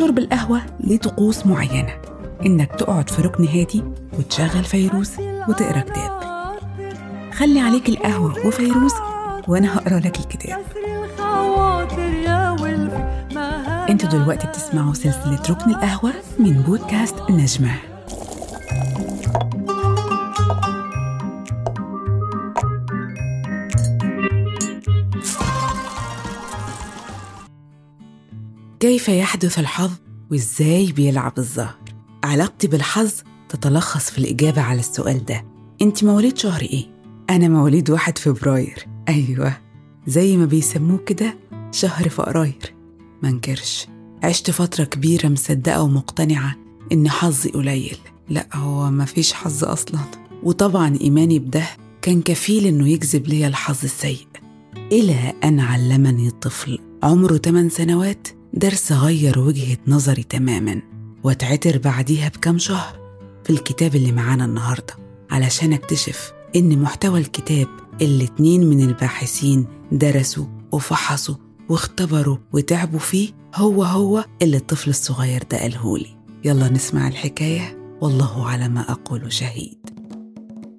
شرب القهوة ليه طقوس معينة. إنك تقعد في ركن هادي وتشغل فيروز وتقرأ كتاب. خلي عليك القهوة وفيروز وأنا هقرأ لك الكتاب. أنتوا دلوقتي بتسمعوا سلسلة ركن القهوة من بودكاست نجمة. كيف يحدث الحظ وإزاي بيلعب الظهر؟ علاقتي بالحظ تتلخص في الإجابة على السؤال ده. أنت مواليد شهر إيه؟ أنا مواليد واحد فبراير. أيوة. زي ما بيسموه كده شهر فقراير منكرش عشت فترة كبيرة مصدقة ومقتنعة إن حظي قليل. لا هو مفيش حظ أصلا. وطبعا إيماني بده كان كفيل إنه يجذب لي الحظ السيء. إلى أن علمني الطفل عمره 8 سنوات درس غير وجهة نظري تماما واتعتر بعديها بكم شهر في الكتاب اللي معانا النهاردة علشان اكتشف إن محتوى الكتاب اللي اتنين من الباحثين درسوا وفحصوا واختبروا وتعبوا فيه هو هو اللي الطفل الصغير ده قالهولي. يلا نسمع الحكاية والله على ما أقول شهيد.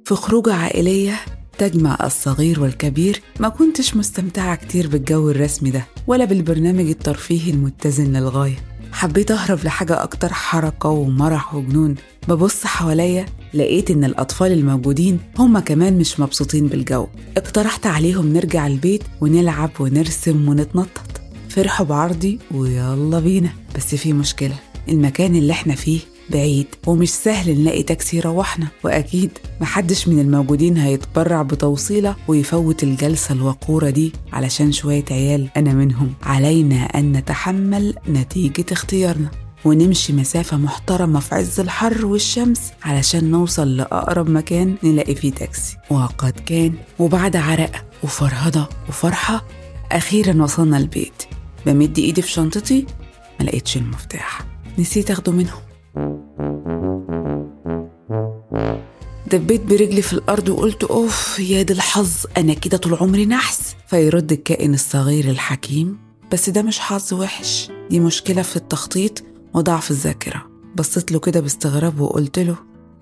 في خروجة عائلية تجمع الصغير والكبير ما كنتش مستمتعة كتير بالجو الرسمي ده ولا بالبرنامج الترفيهي المتزن للغاية. حبيت أهرب لحاجة أكتر حركة ومرح وجنون. ببص حواليا لقيت إن الأطفال الموجودين هم كمان مش مبسوطين بالجو. اقترحت عليهم نرجع البيت ونلعب ونرسم ونتنطط. فرحوا بعرضي ويلا بينا بس في مشكلة. المكان اللي إحنا فيه بعيد ومش سهل نلاقي تاكسي يروحنا وأكيد محدش من الموجودين هيتبرع بتوصيلة ويفوت الجلسة الوقورة دي علشان شوية عيال أنا منهم. علينا أن نتحمل نتيجة اختيارنا ونمشي مسافة محترمة في عز الحر والشمس علشان نوصل لأقرب مكان نلاقي فيه تاكسي. وقد كان وبعد عرق وفرهضة وفرحة أخيرا وصلنا البيت. بمد إيدي في شنطتي ما لقيتش المفتاح. نسيت أخده منهم. دبيت برجلي في الأرض وقلت أوف يا دي الحظ أنا كده طول عمري نحس. فيرد الكائن الصغير الحكيم بس ده مش حظ وحش دي مشكلة في التخطيط وضعف الذاكرة. بصيت له كده باستغراب وقلت له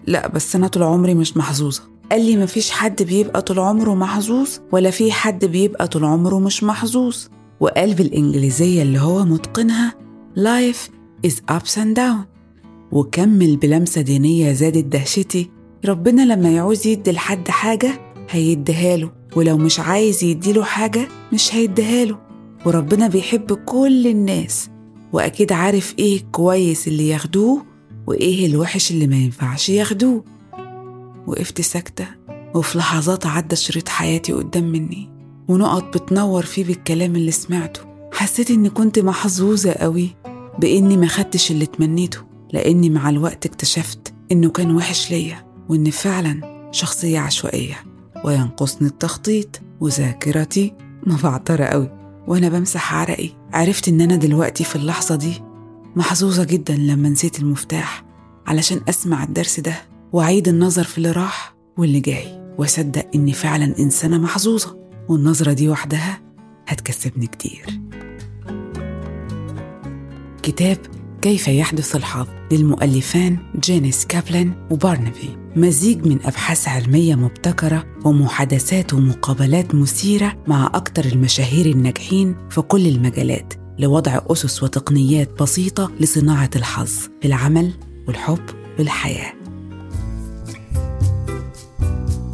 لا بس أنا طول عمري مش محظوظة. قال لي مفيش حد بيبقى طول عمره محظوظ ولا في حد بيبقى طول عمره مش محظوظ. وقال بالإنجليزية اللي هو متقنها life is ups and down. وكمل بلمسة دينية زادت دهشتي ربنا لما يعوز يدي لحد حاجة هيديها له ولو مش عايز يديله حاجة مش هيديها له. وربنا بيحب كل الناس وأكيد عارف إيه كويس اللي ياخدوه وإيه الوحش اللي ما ينفعش ياخدوه. وقفت ساكتة وفي لحظات عدى شريط حياتي قدام مني ونقط بتنور فيه بالكلام اللي سمعته. حسيت إني كنت محظوظة قوي بإني ما خدتش اللي تمنيته لأني مع الوقت اكتشفت إنه كان وحش ليا وإني فعلا شخصية عشوائية. وينقصني التخطيط وذاكرتي. مبعترة قوي وأنا بمسح عرقي. عرفت إن أنا دلوقتي في اللحظة دي محظوظة جدا لما نسيت المفتاح علشان أسمع الدرس ده وأعيد النظر في اللي راح واللي جاي. وأصدق إني فعلا إنسانة محظوظة والنظرة دي وحدها هتكسبني كتير. كتاب كيف يحدث الحظ للمؤلفان جينيس كابلن وبارنبي؟ مزيج من أبحاث علمية مبتكرة ومحادثات ومقابلات مثيرة مع أكثر المشاهير الناجحين في كل المجالات لوضع أسس وتقنيات بسيطة لصناعة الحظ في العمل والحب والحياة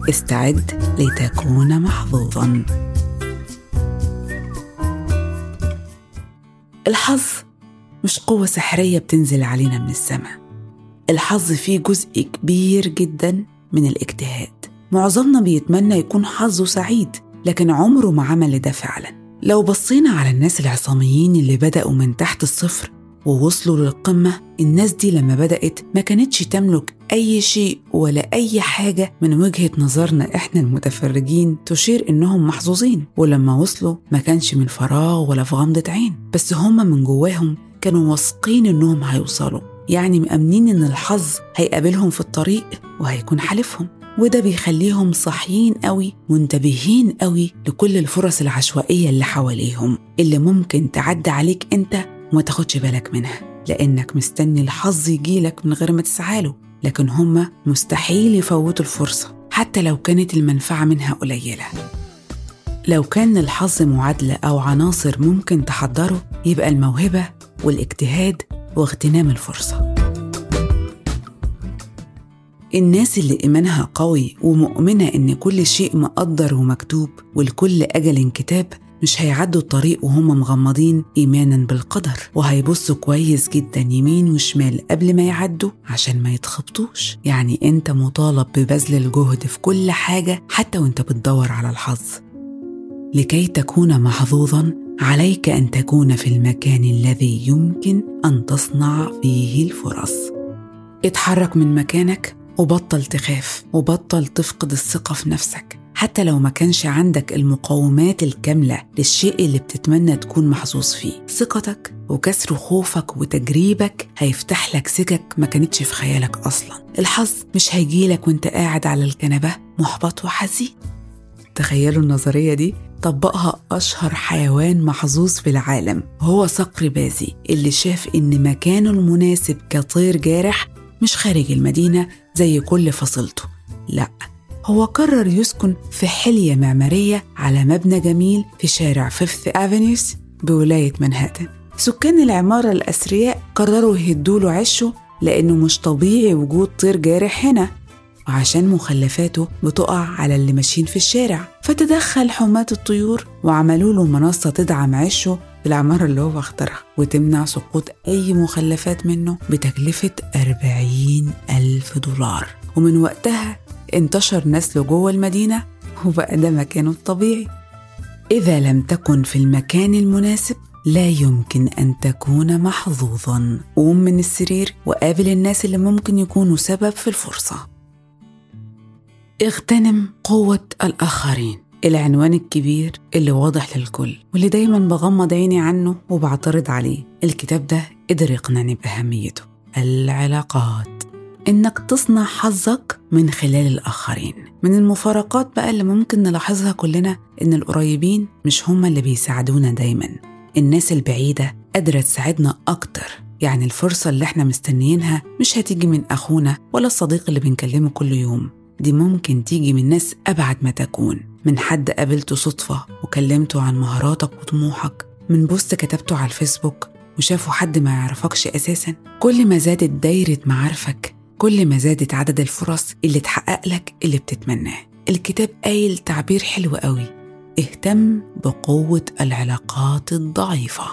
استعد لتكون محظوظا. الحظ مش قوة سحرية بتنزل علينا من السماء. الحظ فيه جزء كبير جدا من الاجتهاد. معظمنا بيتمنى يكون حظه سعيد لكن عمره ما عمل ده فعلا. لو بصينا على الناس العصاميين اللي بدأوا من تحت الصفر ووصلوا للقمة الناس دي لما بدأت ما كانتش تملك أي شيء ولا أي حاجة من وجهة نظرنا إحنا المتفرجين تشير إنهم محظوظين. ولما وصلوا ما كانش من فراغ ولا في غمضة عين بس هما من جواهم كانوا واثقين إنهم هيوصلوا. يعني مأمنين إن الحظ هيقابلهم في الطريق وهيكون حالفهم. وده بيخليهم صاحيين قوي منتبهين قوي لكل الفرص العشوائية اللي حواليهم اللي ممكن تعدي عليك أنت وما تاخدش بالك منها. لأنك مستني الحظ يجيلك من غير ما تسعاله لكن هما مستحيل يفوتوا الفرصة حتى لو كانت المنفعة منها قليلة. لو كان الحظ معادلة أو عناصر ممكن تحضره يبقى الموهبة والاجتهاد واغتنام الفرصة. الناس اللي إيمانها قوي ومؤمنة إن كل شيء مقدر ومكتوب والكل أجل كتاب مش هيعدوا الطريق وهم مغمضين إيمانا بالقدر. وهيبصوا كويس جدا يمين وشمال قبل ما يعدوا عشان ما يتخبطوش. يعني أنت مطالب ببذل الجهد في كل حاجة حتى وأنت بتدور على الحظ. لكي تكون محظوظا عليك أن تكون في المكان الذي يمكن أن تصنع فيه الفرص. اتحرك من مكانك وبطل تخاف وبطل تفقد الثقة في نفسك. حتى لو ما كانش عندك المقومات الكاملة للشيء اللي بتتمنى تكون محظوظ فيه. ثقتك وكسر خوفك وتجريبك هيفتح لك سكك ما كانتش في خيالك أصلا. الحظ مش هيجيلك وانت قاعد على الكنبة محبط وحزين. تخيلوا النظرية دي؟ طبقها أشهر حيوان محظوظ في العالم هو صقر بازي اللي شاف إن مكانه المناسب كطير جارح مش خارج المدينة زي كل فصيلته. لأ هو قرر يسكن في حلية معمارية على مبنى جميل في شارع فيفث أفنيوس بولاية منهاتن. سكان العمارة الأثرياء قرروا يهدوا عشه لأنه مش طبيعي وجود طير جارح هنا. وعشان مخلفاته بتقع على اللي ماشيين في الشارع. فتدخل حماة الطيور وعملوا له منصة تدعم عشه في العمارة اللي هو اختارها وتمنع سقوط أي مخلفات منه بتكلفة 40 ألف دولار. ومن وقتها انتشر نسله جوه المدينة وبقى ده مكانه الطبيعي. إذا لم تكن في المكان المناسب لا يمكن أن تكون محظوظا. قوم من السرير وقابل الناس اللي ممكن يكونوا سبب في الفرصة. اغتنم قوة الآخرين. العنوان الكبير اللي واضح للكل واللي دايما بغمض عيني عنه وبعترض عليه. الكتاب ده قدر يقنعني بأهميته. العلاقات. إنك تصنع حظك من خلال الآخرين. من المفارقات بقى اللي ممكن نلاحظها كلنا إن القريبين مش هما اللي بيساعدونا دايما. الناس البعيدة قادرة تساعدنا أكتر. يعني الفرصة اللي إحنا مستنيينها مش هتيجي من أخونا ولا الصديق اللي بنكلمه كل يوم. دي ممكن تيجي من ناس أبعد ما تكون من حد قابلته صدفة وكلمته عن مهاراتك وطموحك من بوست كتبته على الفيسبوك وشافوا حد ما يعرفكش أساسا. كل ما زادت دايرة معارفك كل ما زادت عدد الفرص اللي تحقق لك اللي بتتمناه. الكتاب قايل تعبير حلو قوي. اهتم بقوة العلاقات الضعيفة.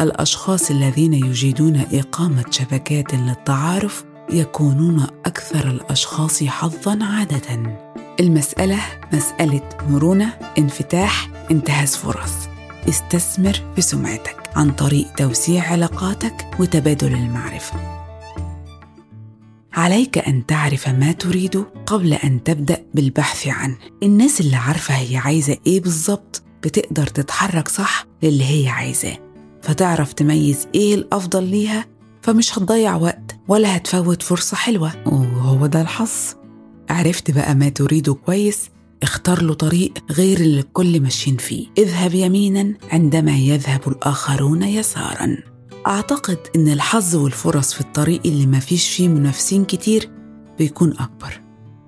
الأشخاص الذين يجيدون إقامة شبكات للتعارف يكونون أكثر الأشخاص حظا عادة. المسألة مسألة مرونة انفتاح انتهاز فرص. استثمر في سمعتك عن طريق توسيع علاقاتك وتبادل المعرفة. عليك أن تعرف ما تريد قبل أن تبدأ بالبحث عنه الناس اللي عارفة هي عايزة إيه بالظبط بتقدر تتحرك صح للي هي عايزاه. فتعرف تميز إيه الأفضل ليها فمش هتضيع وقت. ولا هتفوت فرصة حلوة. وهو ده الحظ. عرفت بقى ما تريده كويس اختار له طريق غير اللي الكل ماشيين فيه. اذهب يمينا عندما يذهب الآخرون يسارا. أعتقد إن الحظ والفرص في الطريق اللي ما فيش فيه منافسين كتير بيكون أكبر.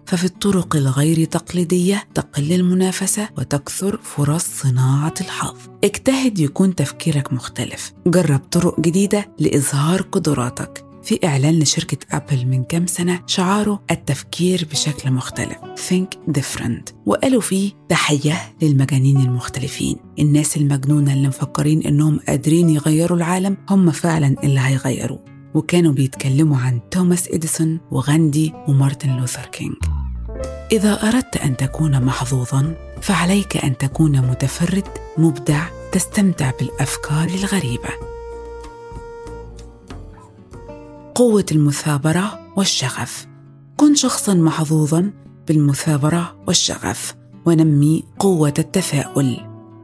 ففي الطرق الغير تقليدية تقل المنافسة وتكثر فرص صناعة الحظ. اجتهد يكون تفكيرك مختلف. جرب طرق جديدة لإظهار قدراتك. في إعلان لشركة أبل من كام سنة شعاره التفكير بشكل مختلف. Think Different. وقالوا فيه تحية للمجانين المختلفين. الناس المجنونة اللي مفكرين إنهم قادرين يغيروا العالم هم فعلا اللي هيغيروه. وكانوا بيتكلموا عن توماس إديسون وغاندي ومارتن لوثر كينج. إذا أردت أن تكون محظوظا فعليك أن تكون متفرد مبدع تستمتع بالأفكار الغريبة. قوة المثابرة والشغف. كن شخصا محظوظا بالمثابرة والشغف ونمي قوة التفاؤل.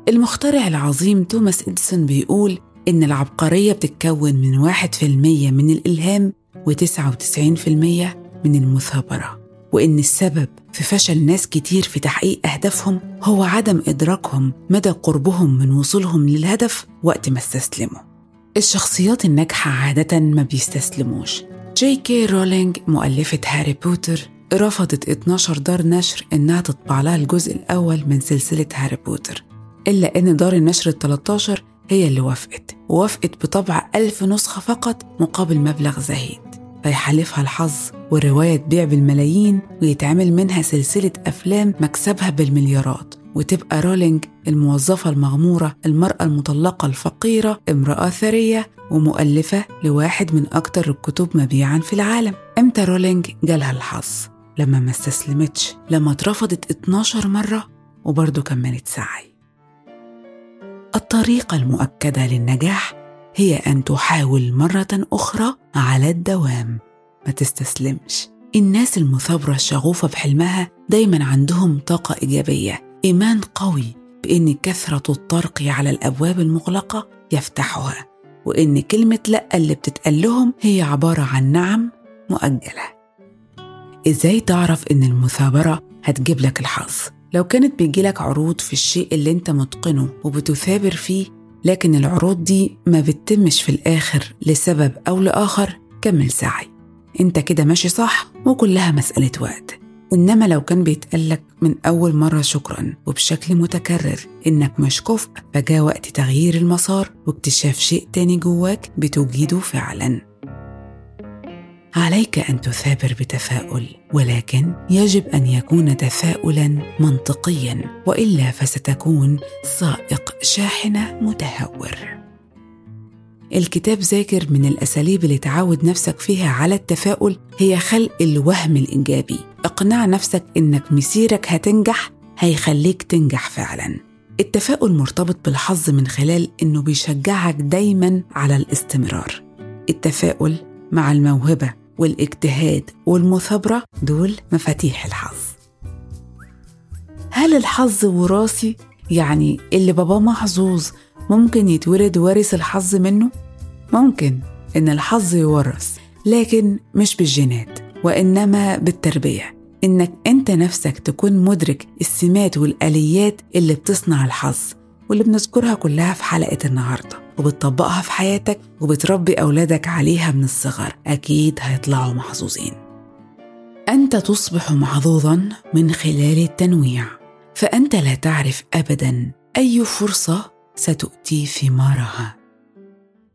المخترع العظيم توماس إديسون بيقول إن العبقرية بتتكون من واحد في المية من الإلهام وتسعة وتسعين في المية من المثابرة وإن السبب في فشل ناس كتير في تحقيق أهدافهم هو عدم إدراكهم مدى قربهم من وصولهم للهدف وقت ما استسلموا. الشخصيات الناجحة عادة ما بيستسلموش. جي كي رولينج مؤلفة هاري بوتر رفضت 12 دار نشر إنها تطبع لها الجزء الأول من سلسلة هاري بوتر إلا إن دار النشر ال 13 هي اللي وافقت ووافقت بطبع ألف نسخة فقط مقابل مبلغ زهيد. فيحالفها الحظ والرواية تبيع بالملايين ويتعمل منها سلسلة أفلام مكسبها بالمليارات. وتبقى رولينج الموظفة المغمورة المرأة المطلقة الفقيرة امرأة ثرية ومؤلفة لواحد من أكتر الكتب مبيعا في العالم. إمتى رولينج جالها الحظ؟ لما ما استسلمتش لما اترفضت 12 مرة وبرضه كملت سعي الطريقة المؤكدة للنجاح هي أن تحاول مرة أخرى على الدوام. ما تستسلمش. الناس المثابرة الشغوفة بحلمها دايما عندهم طاقة إيجابية. إيمان قوي بإن كثرة الطرق على الأبواب المغلقة يفتحها وإن كلمة لأ اللي بتتقال لهم هي عبارة عن نعم مؤجلة. إزاي تعرف إن المثابرة هتجيب لك الحظ؟ لو كانت بيجيلك عروض في الشيء اللي أنت متقنه وبتثابر فيه لكن العروض دي ما بتتمش في الآخر لسبب أو لآخر كمل سعي. أنت كده ماشي صح وكلها مسألة وقت. إنما لو كان بيتقالك من أول مرة شكرا وبشكل متكرر إنك مش كفء فجاء وقت تغيير المسار واكتشاف شيء تاني جواك بتوجده فعلا. عليك أن تثابر بتفاؤل ولكن يجب أن يكون تفاؤلا منطقيا وإلا فستكون سائق شاحنة متهور. الكتاب ذاكر من الأساليب اللي تعود نفسك فيها على التفاؤل هي خلق الوهم الايجابي اقنع نفسك إنك مسيرك هتنجح هيخليك تنجح فعلا التفاؤل مرتبط بالحظ من خلال إنه بيشجعك دايما على الاستمرار التفاؤل مع الموهبة والاجتهاد والمثابرة دول مفاتيح الحظ هل الحظ وراثي؟ يعني اللي باباه محظوظ ممكن يتولد وارث الحظ منه؟ ممكن إن الحظ يورث لكن مش بالجينات وإنما بالتربية إنك أنت نفسك تكون مدرك السمات والآليات اللي بتصنع الحظ واللي بنذكرها كلها في حلقة النهارده وبتطبقها في حياتك وبتربي أولادك عليها من الصغر. أكيد هيطلعوا محظوظين. أنت تصبح محظوظا من خلال التنويع. فأنت لا تعرف أبدا أي فرصة ستؤتي ثمارها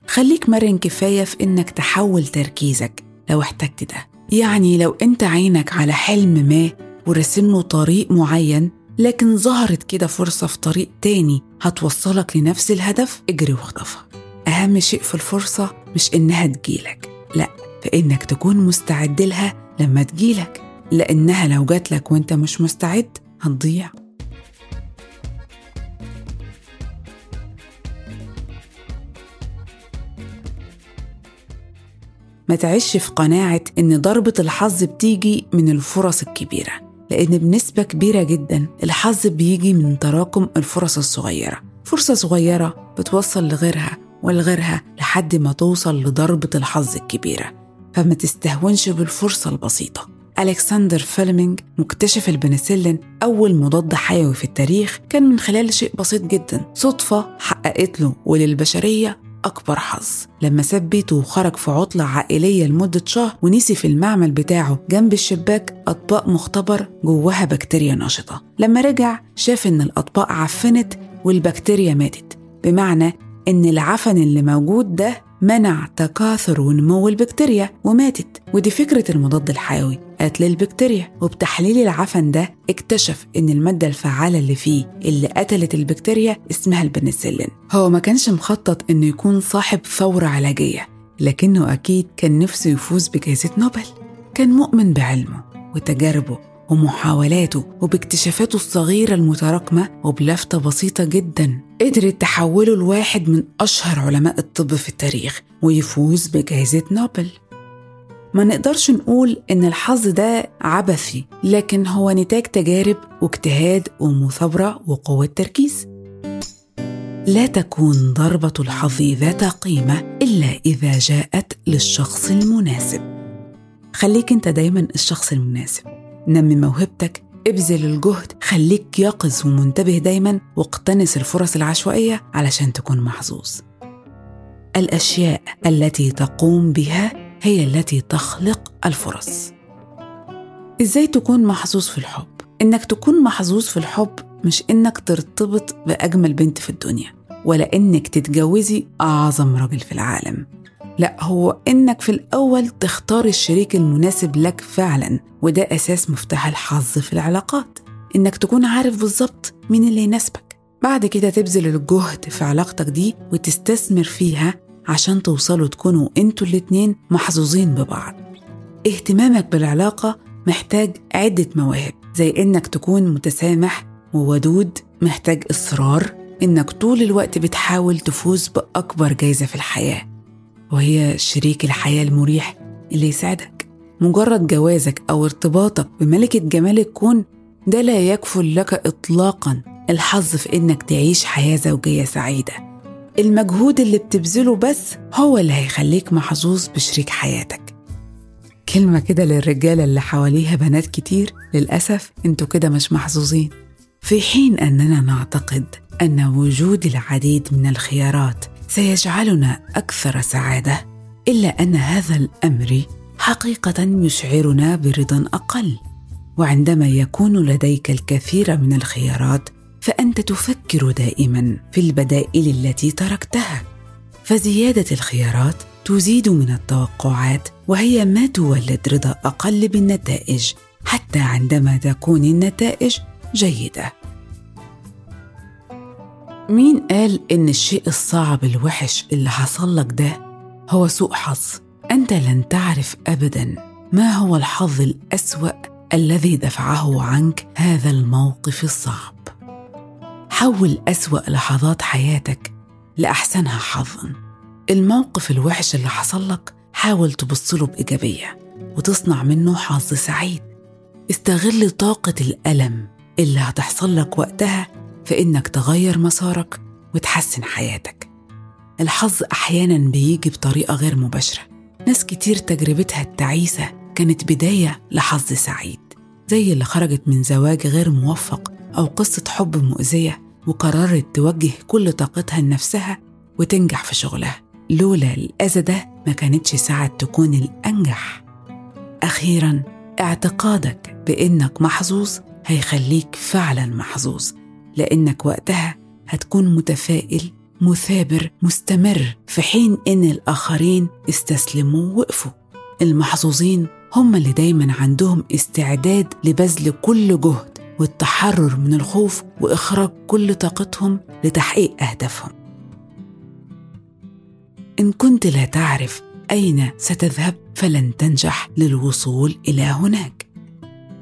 خليك مرن كفاية في إنك تحول تركيزك لو احتجت ده. يعني لو أنت عينك على حلم ما ورسم له طريق معين لكن ظهرت كده فرصة في طريق تاني هتوصلك لنفس الهدف اجري واخطفها. أهم شيء في الفرصة مش إنها تجيلك لأ فإنك تكون مستعد لها لما تجيلك لأنها لو جاتلك وإنت مش مستعد هتضيع. ما تعيش في قناعة إن ضربة الحظ بتيجي من الفرص الكبيرة لأن بنسبة كبيرة جدا الحظ بيجي من تراكم الفرص الصغيرة. فرصة صغيرة بتوصل لغيرها ولغيرها لحد ما توصل لضربة الحظ الكبيرة. فما تستهونش بالفرصة البسيطة. ألكسندر فيلمينج مكتشف البنسلين أول مضاد حيوي في التاريخ كان من خلال شيء بسيط جدا. صدفة حققت له وللبشرية أكبر حظ. لما ساب بيته وخرج في عطلة عائلية لمدة شهر ونسي في المعمل بتاعه جنب الشباك أطباق مختبر جواها بكتيريا نشطة. لما رجع شاف إن الأطباق عفنت والبكتيريا ماتت بمعنى إن العفن اللي موجود ده منع تكاثر ونمو البكتيريا وماتت. ودي فكرة المضاد الحيوي. قتل البكتيريا وبتحليل العفن ده اكتشف إن المادة الفعالة اللي فيه اللي قتلت البكتيريا اسمها البنسلين. هو ما كانش مخطط إنه يكون صاحب ثورة علاجية لكنه أكيد كان نفسه يفوز بجائزة نوبل. كان مؤمن بعلمه وتجاربه ومحاولاته وباكتشافاته الصغيرة المتراكمة وبلفتة بسيطة جدا. قدرت تحوله لواحد من أشهر علماء الطب في التاريخ ويفوز بجائزة نوبل. ما نقدرش نقول إن الحظ ده عبثي لكن هو نتاج تجارب واجتهاد ومثابرة وقوة تركيز. لا تكون ضربة الحظ ذات قيمة إلا إذا جاءت للشخص المناسب. خليك أنت دايما الشخص المناسب. نمي موهبتك ابذل الجهد خليك يقظ ومنتبه دايما واقتنص الفرص العشوائية علشان تكون محظوظ. الأشياء التي تقوم بها هي التي تخلق الفرص. إزاي تكون محظوظ في الحب؟ إنك تكون محظوظ في الحب مش إنك ترتبط بأجمل بنت في الدنيا ولا إنك تتجوزي أعظم راجل في العالم. لا هو إنك في الأول تختار الشريك المناسب لك فعلا وده أساس مفتاح الحظ في العلاقات إنك تكون عارف بالظبط مين اللي يناسبك. بعد كده تبذل الجهد في علاقتك دي وتستثمر فيها عشان توصلوا تكونوا أنتوا الاتنين محظوظين ببعض. اهتمامك بالعلاقة محتاج عدة مواهب زي إنك تكون متسامح وودود محتاج إصرار إنك طول الوقت بتحاول تفوز بأكبر جايزة في الحياة. وهي شريك الحياة المريح اللي يساعدك. مجرد جوازك أو ارتباطك بملكة جمال الكون ده لا يكفل لك إطلاقا الحظ في إنك تعيش حياة زوجية سعيدة. المجهود اللي بتبذله بس هو اللي هيخليك محظوظ بشريك حياتك. كلمة كده للرجالة اللي حواليها بنات كتير للأسف أنتوا كده مش محظوظين. في حين أننا نعتقد أن وجود العديد من الخيارات سيجعلنا أكثر سعادة إلا أن هذا الأمر حقيقة يشعرنا برضا أقل. وعندما يكون لديك الكثير من الخيارات فأنت تفكر دائما في البدائل التي تركتها. فزيادة الخيارات تزيد من التوقعات وهي ما تولد رضا أقل بالنتائج حتى عندما تكون النتائج جيدة. مين قال إن الشيء الصعب الوحش اللي حصل لك ده هو سوء حظ؟ أنت لن تعرف ابدا ما هو الحظ الأسوأ الذي دفعه عنك هذا الموقف الصعب. حول أسوأ لحظات حياتك لأحسنها حظا. الموقف الوحش اللي حصل لك حاول تبصله بإيجابية وتصنع منه حظ سعيد. استغل طاقة الألم اللي هتحصل لك وقتها في إنك تغير مسارك وتحسن حياتك. الحظ أحيانا بيجي بطريقة غير مباشرة. ناس كتير تجربتها التعيسة كانت بداية لحظ سعيد زي اللي خرجت من زواج غير موفق أو قصة حب مؤذية وقررت توجه كل طاقتها لنفسها وتنجح في شغلها. لولا الأذى ده ما كانتش ساعة تكون الأنجح. أخيرا اعتقادك بإنك محظوظ هيخليك فعلا محظوظ. لأنك وقتها هتكون متفائل مثابر مستمر في حين إن الآخرين استسلموا ووقفوا. المحظوظين هم اللي دايما عندهم استعداد لبذل كل جهد والتحرر من الخوف وإخراج كل طاقتهم لتحقيق أهدافهم. إن كنت لا تعرف أين ستذهب فلن تنجح للوصول إلى هناك.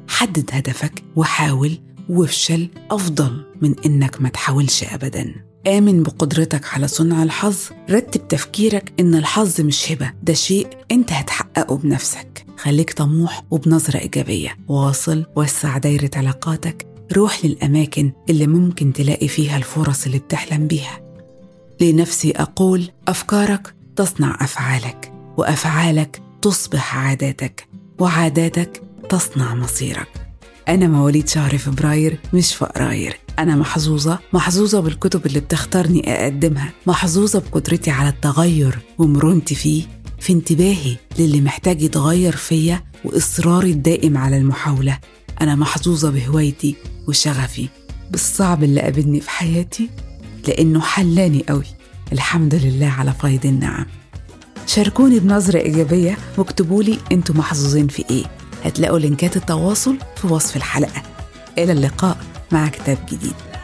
حدد هدفك وحاول وافشل أفضل من إنك ما تحاولش ابدا. آمن بقدرتك على صنع الحظ. رتب تفكيرك إن الحظ مش هبة ده شيء أنت هتحققه بنفسك. خليك طموح وبنظرة إيجابية. واصل وسع دايرة علاقاتك. روح للأماكن اللي ممكن تلاقي فيها الفرص اللي بتحلم بيها. لنفسي أقول أفكارك تصنع أفعالك وأفعالك تصبح عاداتك وعاداتك تصنع مصيرك. أنا مواليد شهر فبراير مش فقراير أنا محظوظة محظوظة بالكتب اللي بتختارني أقدمها. محظوظة بقدرتي على التغير ومرونتي فيه. في انتباهي للي محتاج يتغير فيا وإصراري الدائم على المحاولة. أنا محظوظة بهوايتي وشغفي. بالصعب اللي قابلني في حياتي لأنه حلاني قوي. الحمد لله على فيض النعم. شاركوني بنظرة إيجابية واكتبوا لي أنتوا محظوظين في إيه. هتلاقوا لينكات التواصل في وصف الحلقة. إلى اللقاء مع كتاب جديد.